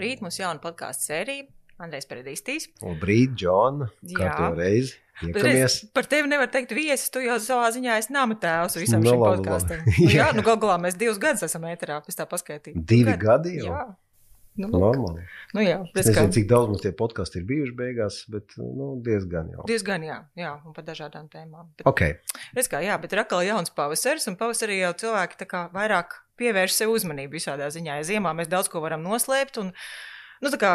Labrīt, mums jauna podkāstu sērija. Andrejs Peredīstīs. Labrīt, Džona. Kā tev reizi? Tiekamies. Par tevi nevar teikt viesis, tu jau savā ziņā esi nama tēvs visam no, nu, šim podkāstam. Nu, jā, nu gal galā mēs divus gadus esam ēterā, pēc tā paskaitīju. Divi gadi jau? Jā. Nu, Normāli. Nu, jā, es nezinu, kā... cik daudz mums tie podkāsti ir bijuši beigās, bet nu, diezgan jau. Diezgan, jā, jā un par dažādām tēmām. Bet, okay. Es kā, jā, bet ir atkal jauns pavasaris, un pavasarī jau cilvēki tā kā vairāk pievērš sev uzmanību visādā ziņā. Ja ziemā mēs daudz ko varam noslēpt, un, nu, tā kā,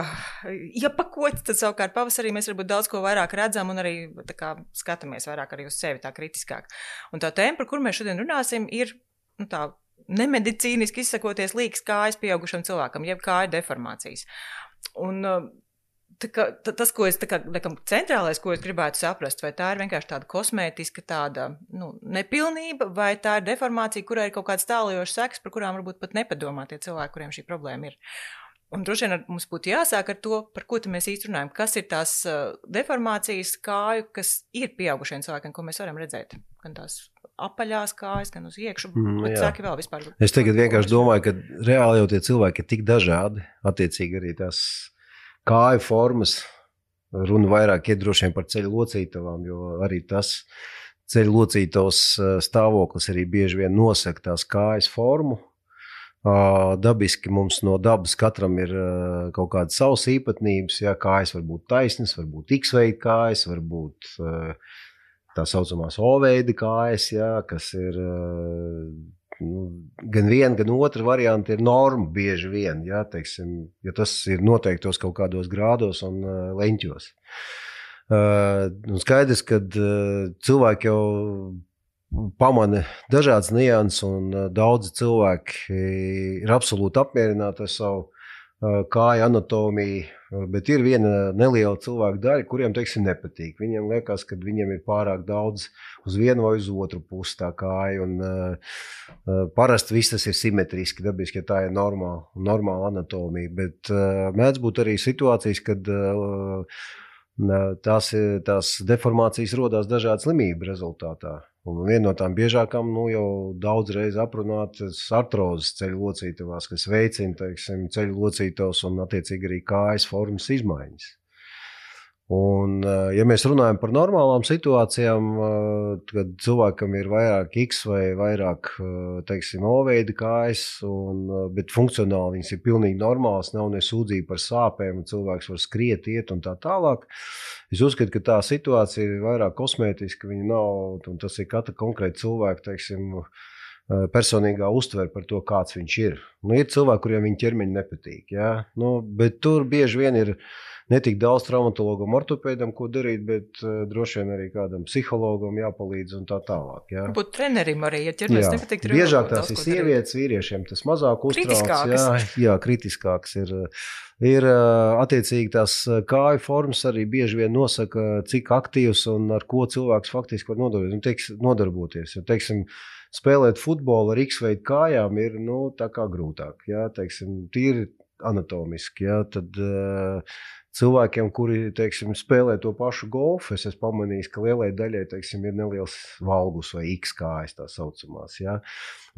ja pakots, tad savukārt pavasarī mēs varbūt daudz ko vairāk redzam un arī kā, skatāmies vairāk arī uz sevi tā kritiskāk. Un tā tēma, par kur mēs šodien runāsim, ir, nu, tā nemedicīniski izsakoties līkas kājas pieaugušam cilvēkam, jeb kāja deformācijas. Un, uh, kā, tas, ko es kā, nekam, centrālais, ko es gribētu saprast, vai tā ir vienkārši tāda kosmētiska tāda, nu, nepilnība, vai tā ir deformācija, kurai ir kaut kāds tālajošs seks, par kurām varbūt pat nepadomā tie cilvēki, kuriem šī problēma ir. Un droši vien mums būtu jāsāk ar to, par ko mēs īstenībā runājam. Kas ir tās uh, deformācijas kāju, kas ir pieaugušiem cilvēkiem, ko mēs varam redzēt? Gan tās apaļās kājas, gan uz iekšā. Mm, sāki vēl vispār. Es tagad vienkārši domāju, ka reāli jau tie cilvēki ir tik dažādi. Attiecīgi arī tās kāju formas. Runa vairāk ir droši vien par ceļu locītavām, jo arī tas ceļu locītavas stāvoklis arī bieži vien nosaka tās kājas formu. Dabiski mums no dabas katram ir kaut kādas savas īpatnības. Jā, kājas var būt taisnas, var būt x-veida kājas, var būt uh, tā saucamās oveida kājas, jā, kas ir nu, gan viena, gan otra varianta ir norma bieži vien, jā, teiksim, ja tas ir noteiktos kaut kādos grādos un uh, leņķos. Uh, un skaidrs, ka uh, cilvēki jau pamana dažādas nianses, un daudzi cilvēki ir absolūti apmierināti ar savu kāju anatomiju, bet ir viena neliela cilvēku daļa, kuriem teiksim, nepatīk. Viņiem liekas, ka viņiem ir pārāk daudz uz vienu vai uz otru pusi tā kāja. Un, uh, parasti viss tas ir simetriski, dabiski, ja tā ir normāla, normāla anatomija. Bet uh, mēdz būt arī situācijas, kad uh, tās, tās deformācijas rodas dažādu slimību rezultātā. Un viena no tām biežākām, nu, jau daudz reizes aprunātas artrozes ceļu locītavās, kas veicina teiksim, ceļu locītavas un, attiecīgi, arī kājas formas izmaiņas. Un, ja mēs runājam par normālām situācijām, kad cilvēkam ir vairāk X vai vairāk teiksim, oveida kājas, un, bet funkcionāli viņas ir pilnīgi normālas, nav ne sūdzība par sāpēm, cilvēks var skriet, iet un tā tālāk. Es uzskatu, ka tā situācija ir vairāk kosmētiska. Viņa nav, un tas ir katra konkrēta cilvēka teiksim, personīgā uztvere par to, kāds viņš ir. Nu, ir cilvēki, kuriem viņa ķermeņa nepatīk, ja? nu, bet tur bieži vien ir ne tik daudz traumatologam, ortopēdam, ko darīt, bet uh, droši vien arī kādam psihologam jāpalīdz un tā tālāk. Jā. Būt trenerim arī, ja ķermenis nepatīk. Biežāk tās ir sievietes, vīriešiem tas mazāk uztrauc. Jā, jā, kritiskāks ir. Ir attiecīgi tās kāju formas arī bieži vien nosaka, cik aktīvs un ar ko cilvēks faktiski var nodarboties. Nu, teiks, nodarboties. Jo, teiksim, spēlēt futbolu ar x-veidu kājām ir nu, grūtāk. Jā, teiksim, tīri anatomiski. Jā, tad, cilvēkiem, kuri teiksim, spēlē to pašu golfu, es esmu pamanījis, ka lielai daļai teiksim, ir neliels valgus vai x kājas tā saucamās. Ja?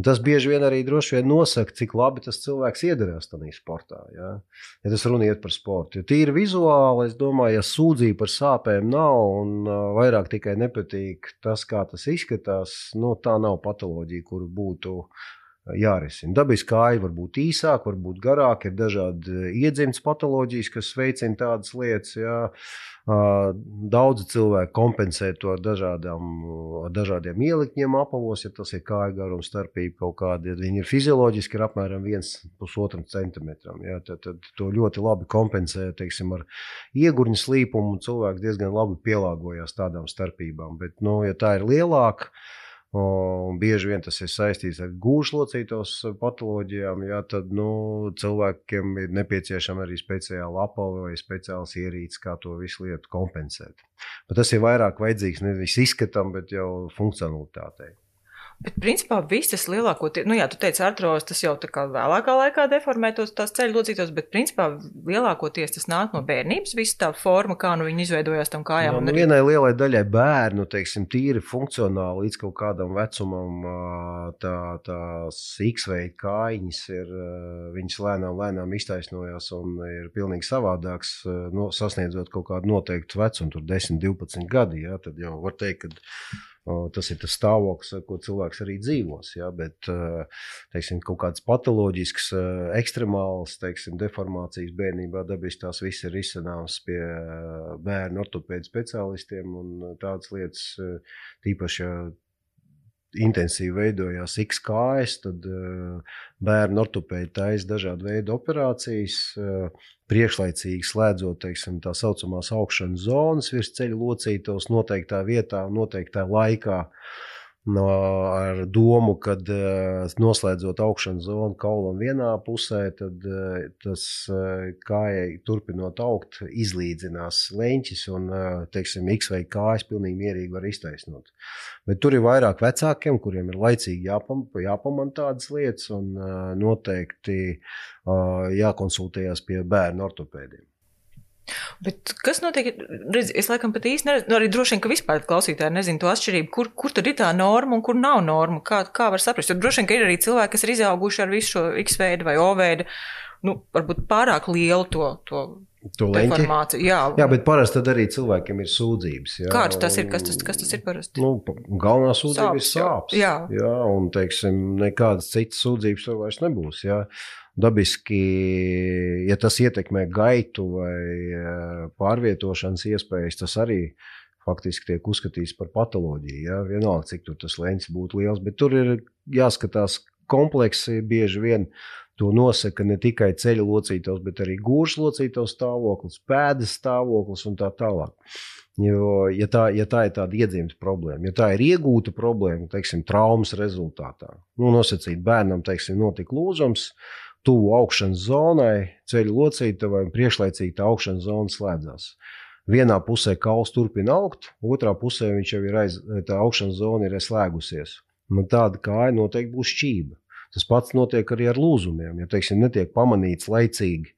Tas bieži vien arī droši vien nosaka, cik labi tas cilvēks iedarbojas tajā sportā. Ja? ja tas runiet par sportu. Ja tīri vizuāli, es domāju, ja sūdzība par sāpēm nav un vairāk tikai nepatīk tas, kā tas izskatās, nu, tā nav patoloģija, kur būtu jārisina. Dabiski kāja var būt īsāka, var būt garāka, ir dažādi eh, iedzimts patoloģijas, kas veicina tādas lietas. Jā. Daudzi cilvēki kompensē to ar, dažādām, dažādiem ielikņiem apavos, ja tas ir kāja garuma starpība kaut kāda. Ja viņi ir fizioloģiski, ir apmēram 1,5 cm. Ja, tad, tad to ļoti labi kompensē teiksim, ar iegurņu slīpumu. Cilvēks diezgan labi pielāgojas tādām starpībām. Bet, nu, ja tā ir lielāka, Un bieži vien tas ir saistīts ar gūžlocītos patoloģijām. Jā, tad nu, cilvēkiem ir nepieciešama arī speciāla apava vai speciāls ierīcis, kā to visu lietu kompensēt. Bet tas ir vairāk vajadzīgs nevis izskatam, bet jau funkcionalitātei. Bet, principā, visas lielākoties, nu, jā, tu teici, artros, tas jau tā kā vēlākā laikā deformē tos tās ceļu locītos, bet, principā, lielākoties tas nāk no bērnības, visa tā forma, kā nu viņi izveidojās tam kājām. No, nu, vienai lielai daļai bērnu, teiksim, tīri funkcionāli līdz kaut kādam vecumam, tā, tās X-veida kājiņas ir, viņas lēnām, lēnām iztaisnojās un ir pilnīgi savādāks, no, sasniedzot kaut kādu noteiktu vecumu, tur 10, 12 gadi, jā, tad jau var teikt, ka Tas ir tas stāvoklis, ko cilvēks arī dzīvos. Ja? Bet teiksim, kaut kādas patoloģiskas, ekstremālas teiksim, deformācijas bērnībā dabiski tās viss ir izsanāms pie bērnu ortopēdu speciālistiem un tādas lietas, tīpaši, intensīvi veidojās X kājas, tad uh, bērnu ortopēdi taisa dažādu veidu operācijas, uh, priekšlaicīgi slēdzot teiksim, tā saucamās augšanas zonas virs ceļa locītos noteiktā vietā, noteiktā laikā. Uh, no, ar domu, ka uh, noslēdzot augšanas zonu kaulam vienā pusē, tad uh, tas uh, kājai turpinot augt, izlīdzinās leņķis un, teiksim, X vai kājas pilnīgi mierīgi var iztaisnot. Bet tur ir vairāk vecākiem, kuriem ir laicīgi jāpam, jāpamana tādas lietas un noteikti jākonsultējas pie bērnu ortopēdiem. Bet kas notiek? Redz, es laikam pat īsti nezinu, nu arī droši vien, ka vispār klausītāji nezina to atšķirību, kur, kur tad ir tā norma un kur nav norma. Kā, kā var saprast? Jo droši vien, ka ir arī cilvēki, kas ir izauguši ar visu šo X veidu vai O veidu, nu, varbūt pārāk lielu to. to To informāciju. Jā. jā, bet parasti arī cilvēkiem ir sūdzības. Jā. Kāds tas ir? Kas tas, kas tas ir parasti? Nu, galvenā sūdzība sāps, ir sāpes. Jā. jā, un teiksim, nekādas citas sūdzības tev vairs nebūs. Jā dabiski, ja tas ietekmē gaitu vai eh, pārvietošanas iespējas, tas arī faktiski tiek uzskatīts par patoloģiju. Ja? Vienalga, cik tas lēns būtu liels, bet tur ir jāskatās kompleksi bieži vien. To nosaka ne tikai ceļa locītājs, bet arī gūžas locītājs stāvoklis, pēdas stāvoklis un tā tālāk. Jo, ja, tā, ja tā ir tāda iedzimta problēma, ja tā ir iegūta problēma, teiksim, traumas rezultātā, nu, nosacīt bērnam, teiksim, notika lūzums, uh, tuvu augšanas zonai, ceļu locītavai un priekšlaicīgi tā augšanas zona slēdzās. Vienā pusē kauls turpina augt, otrā pusē viņš jau ir aiz, tā augšanas zona ir slēgusies. Nu, tāda kāja noteikti būs šķība. Tas pats notiek arī ar lūzumiem. Ja teiksim, netiek pamanīts laicīgi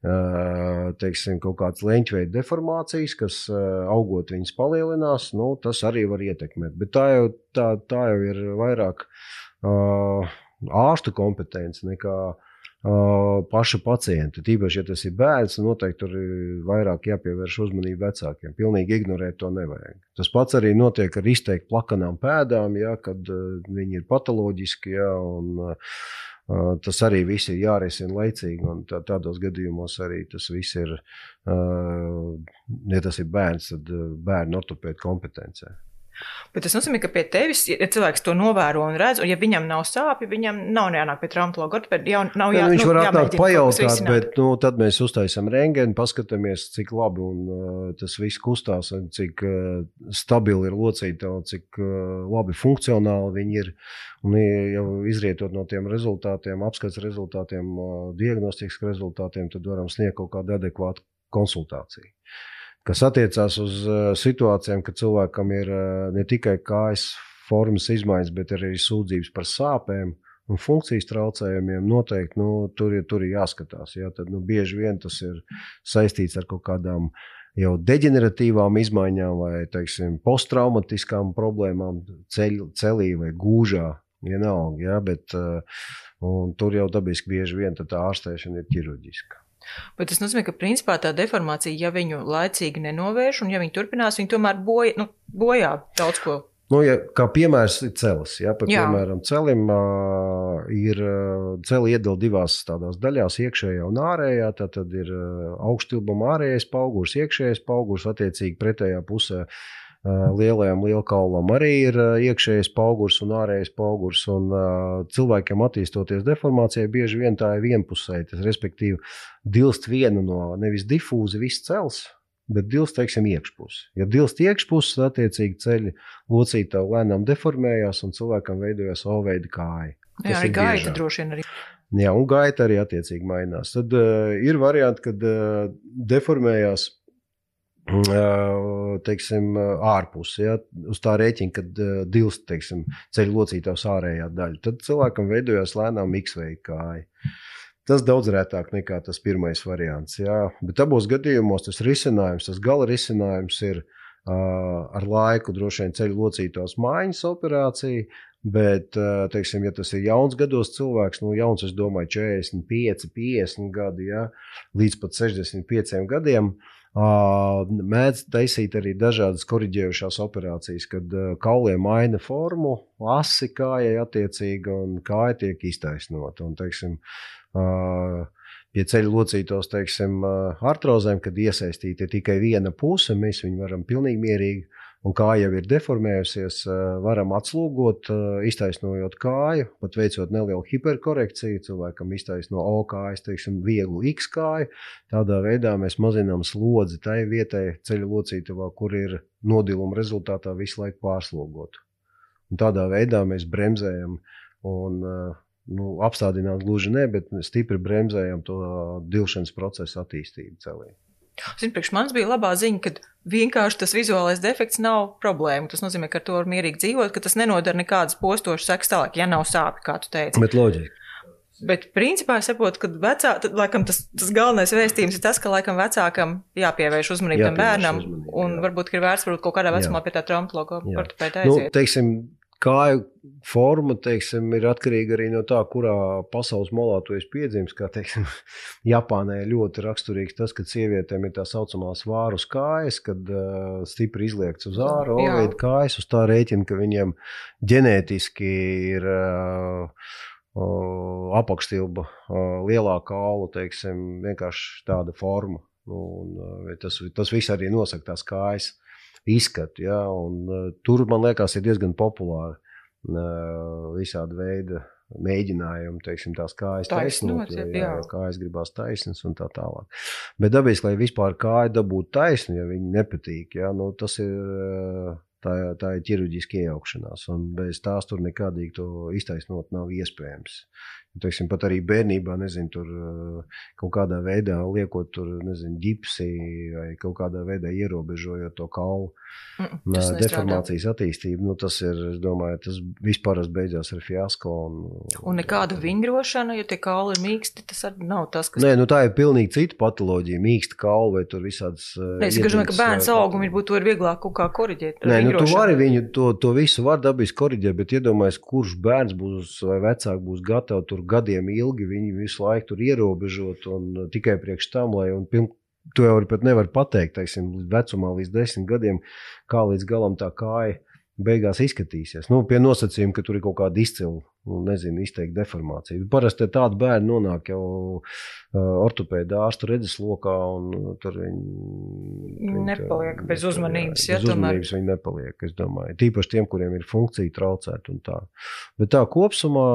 teiksim, kaut kādas leņķveida deformācijas, kas augot viņas palielinās, nu, tas arī var ietekmēt. Bet tā jau, tā, tā jau ir vairāk uh, ārstu kompetence nekā uh, paša pacienta. Tīpaši, ja tas ir bērns, noteikti tur ir vairāk jāpievērš uzmanība vecākiem. Pilnīgi ignorēt to nevajag. Tas pats arī notiek ar izteikti plakanām pēdām, ja, kad viņi ir patoloģiski. Ja, un, Tas arī viss ir jārisina laicīgi, un tā, tādos gadījumos arī tas viss ir, ja tas ir bērns, tad bērnu ortopēda kompetencē. Bet tas nozīmē, ka pie tevis, ja cilvēks to novēro un redz, un ja viņam nav sāpju, viņam nav jānāk pie traumatologa. Jā, nav jā, ja, viņš nu, var atnākt pajautāt, bet nu, tad mēs uztaisām rengeni, paskatāmies, cik labi un, uh, tas viss kustās, un cik uh, stabili ir locīta un cik uh, labi funkcionāli viņi ir. Un, jau izrietot no tiem rezultātiem, apskats rezultātiem, uh, diagnostikas rezultātiem, tad varam sniegt kaut kādu adekvātu konsultāciju kas attiecās uz uh, situācijām, kad cilvēkam ir uh, ne tikai kājas formas izmaiņas, bet arī sūdzības par sāpēm. Un funkcijas traucējumiem noteikti nu, tur, tur ir jāskatās. Ja? Tad, nu, bieži vien tas ir saistīts ar kaut kādām jau deģeneratīvām izmaiņām vai teiksim, posttraumatiskām problēmām ceļ, celī vai gūžā. Vienalga, ja? Bet, uh, tur jau dabiski bieži vien tā ārstēšana ir ķirurģiska. Bet tas nozīmē, ka principā tā deformācija, ja viņu laicīgi nenovērš un ja viņi turpinās, viņi tomēr boja, nu, bojā daudz ko. Nu, ja, kā piemērs ir celis. Ja, par, Jā. piemēram, celim uh, ir celi iedala divās tādās daļās, iekšējā un ārējā. Tad, tad ir uh, augsttilbuma ārējais augurs, iekšējais augurs, attiecīgi pretējā pusē. Uh, lielajam lielkaulam arī ir iekšējais augurs un ārējais augurs. Un, uh, cilvēkiem attīstoties deformācijai, bieži vien tā ir vienpusēja. Tas respektīvi dilst viena no nevis difūzi, viss cels. Bet dilst, teiksim, iekšpusē. Ja dilst iekšpusē, tad attiecīgi ceļi locītā lēnām deformējās un cilvēkam veidojās oveida kāja. Jā, arī gaita droši vien arī. Jā, un gaita arī attiecīgi mainās. Tad uh, ir varianti, kad uh, deformējās teiksim, ārpus, ja, uz tā rēķina, kad dilst teiksim, ceļu locītājs ārējā daļa. Tad cilvēkam veidojās lēnām X-veida kāja. Tas daudz retāk nekā tas pirmais variants. Jā. Bet abos gadījumos tas risinājums, tas gala risinājums ir uh, ar laiku droši vien ceļu locītājs maiņas operācija. Bet, teiksim, ja tas ir jauns gados cilvēks, nu, jauns, es domāju, 45, 50 gadi, ja, līdz pat 65 gadiem, uh, Mēdz taisīt arī dažādas korģējušās operācijas, kad kauliem maina formu, asi kājai attiecīgi, un kāja tiek iztaisnota. Un, teiksim, pie ceļu locītos, teiksim, artrozēm, kad iesaistīta tikai viena puse, mēs viņu varam pilnīgi mierīgi un kāja jau ir deformējusies, eh, varam atslūgot, eh, iztaisnojot kāju, pat veicot nelielu hiperkorekciju. Cilvēkam iztaisno O kājas, teiksim, vieglu X kāju. Tādā veidā mēs mazinām slodzi tai vietai ceļu locītavā, kur ir nodiluma rezultātā visu laiku pārslogot. Un tādā veidā mēs bremzējam un eh, nu, apstādināt gluži ne, bet stipri bremzējam to dilšanas procesu attīstību celī. Zinu, priekš manis bija labā ziņa, ka vienkārši tas vizuālais defekts nav problēma. Tas nozīmē, ka ar to var mierīgi dzīvot, ka tas nenodara nekādas postošas sekas tālāk, ja nav sāpju, kā tu teici. Bet loģiski. Bet, principā, es saprotu, ka vecā, tad, laikam, tas, tas galvenais vēstījums ir tas, ka laikam vecākam jāpievērš uzmanība tam bērnam, uzmanība, un jā. varbūt ir vērts varbūt kaut kādā vecumā jā. pie tā traumatologa ortopēda aiziet. Nu, teiksim, kāju forma teiksim, ir atkarīga arī no tā, kurā pasaules malā tu esi piedzimis. Kā teiksim, Japānā ir ļoti raksturīgs tas, ka sievietēm ir tā saucamās vārus kājas, kad uh, stipri izliekts uz ārā, oveida kājas, uz tā rēķina, ka viņiem ģenētiski ir. Uh, apakšstilba, lielāka aula, teiksim, vienkārši tāda forma. Nu, un, tas, tas viss arī nosaka tās kājas izskatu. Ja? Un, uh, tur, man liekas, ir diezgan populāri visādi veidi mēģinājumi, teiksim, tās kājas taisnot, jā, jā, kājas gribās taisnas un tā tālāk. Bet dabiski, lai vispār kāja dabūtu taisnu, ja viņi nepatīk, ja, nu, tas ir. Tā, tā ir ķirurģiska iejaukšanās, un bez tās tur nekādīgi to iztaisnot nav iespējams. Teiksim, pat arī bērnībā, nezinu, tur eh, kaut kādā veidā liekot tur, nezinu, ģipsi vai kaut kādā veidā ierobežojot to kaulu mm, deformācijas attīstību. Nu, tas ir, es domāju, tas vispār beidzās ar fiasko. Un, un nekāda vingrošana, ja tie kauli ir mīksti, tas arī nav tas, kas. Nē, nu tā ir pilnīgi cita patoloģija. Mīksta kauli vai tur visādas. Nē, es domāju, ka bērns augumi būtu vieglāk kaut kā koriģēt. Nē, nu, tu vari viņu to, to visu var dabiski koriģēt, bet iedomājies, kurš bērns būs vai vecāks būs gatavs tur tur gadiem ilgi viņi visu laiku tur ierobežot un uh, tikai priekš tam, lai un piln, to jau pat nevar pateikt, teiksim, vecumā līdz desmit gadiem, kā līdz galam tā kāja beigās izskatīsies. Nu, pie nosacījuma, ka tur ir kaut kāda izcila, nu, nezinu, izteikta deformācija. Parasti tādi bērni nonāk jau uh, ortopēda ārsta redzeslokā, un uh, tur viņi, viņi nepaliek bez uzmanības. Jā, bez uzmanības viņi nepaliek, es domāju. Tīpaši tiem, kuriem ir funkcija traucēta un tā. Bet tā kopsumā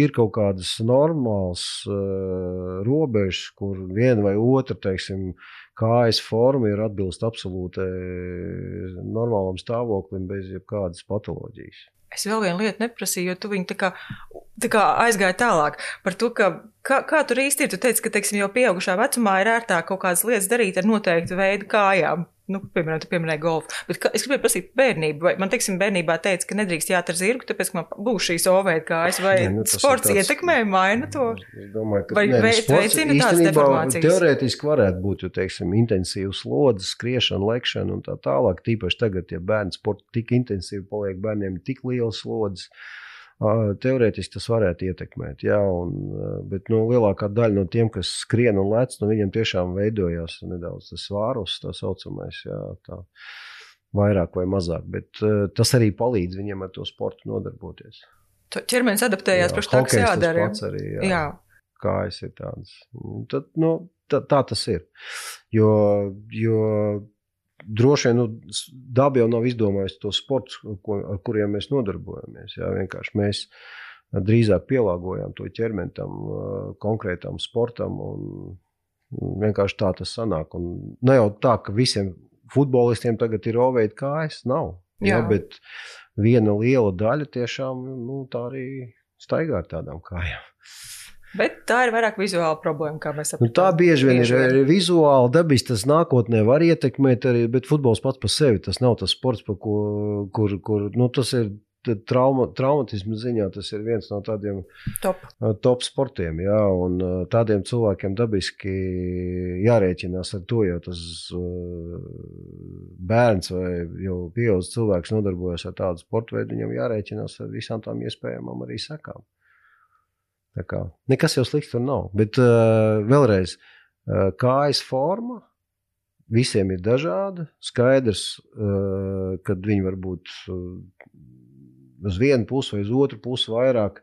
ir kaut kādas normālas uh, robežas, kur viena vai otra, teiksim, kājas forma ir atbilst absolūti normālam stāvoklim bez jebkādas patoloģijas. Es vēl vienu lietu neprasīju, jo tu viņu tā kā, tā kā aizgāji tālāk par to, ka kā, kā tur īsti ir. Tu teici, ka, teiksim, jau pieaugušā vecumā ir ērtāk kaut kādas lietas darīt ar noteiktu veidu kājām. Nu, piemēram, tu pieminēji golfu. Bet kā, es gribēju prasīt bērnību. Vai man, teiksim, bērnībā teica, ka nedrīkst jāt ar zirgu, tāpēc, ka man būs šīs ovēja kājas, vai ne, nu, sports tāds, ietekmē, maina to? Es domāju, ka vai ne, veic, sports, veicina tādas deformācijas? Teorētiski varētu būt, jo, teiksim, intensīvs slodzes, skriešana, lekšana un tā tālāk. Tīpaši tagad, ja bērns sports tik intensīvi paliek, bērniem ir tik liels slodzes. Teorētiski tas varētu ietekmēt, jā, un, bet nu, lielākā daļa no tiem, kas skrien un lec, nu, viņiem tiešām veidojās nedaudz tas svārus, tā saucamais. Jā, tā, vairāk vai mazāk, bet uh, tas arī palīdz viņiem ar to sportu nodarboties. To ķermenis adaptējās pēc tā, kas jādara. Tas arī, jā. jā. Kājas ir tādas. Tad, nu, tā, tā tas ir. Jo, jo droši vien nu, daba jau nav izdomājusi to sportu, ko, ar kuriem mēs nodarbojamies. Jā, vienkārši mēs drīzāk pielāgojam to ķermeni tam konkrētam sportam. Vienkārši tā tas sanāk. Un ne jau tā, ka visiem futbolistiem tagad ir oveida kājas, nav. Jā. Jā, bet viena liela daļa tiešām nu, tā arī staigā ar tādām kājām. Bet tā ir vairāk vizuāla problēma, kā mēs saprotam. Nu, tā bieži vien bieži ir vien. vizuāli, dabis tas nākotnē var ietekmēt arī, bet futbols pats par sevi tas nav tas sports, ko, kur, kur, nu, tas ir trauma, traumatismu ziņā tas ir viens no tādiem top, top sportiem. Jā, un tādiem cilvēkiem dabiski jārēķinās ar to, jo tas bērns vai jau pieaugušs cilvēks nodarbojas ar tādu sporta veidu, viņam jārēķinās ar visām tām iespējamām arī sekām. Kā, nekas jau slikts tur nav. Bet uh, vēlreiz, uh, kājas forma visiem ir dažāda. Skaidrs, uh, kad viņi var būt uh, uz vienu pusi vai uz otru pusi vairāk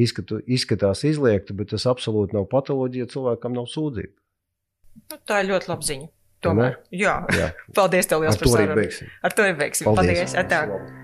izskatu, izskatās izliekta, bet tas absolūti nav patoloģija, cilvēkam nav sūdzība. Nu, tā ir ļoti laba ziņa. Tomēr, jā. jā. Paldies, tev liels par sarunu. Ar to arī beigsim. Paldies! Paldies.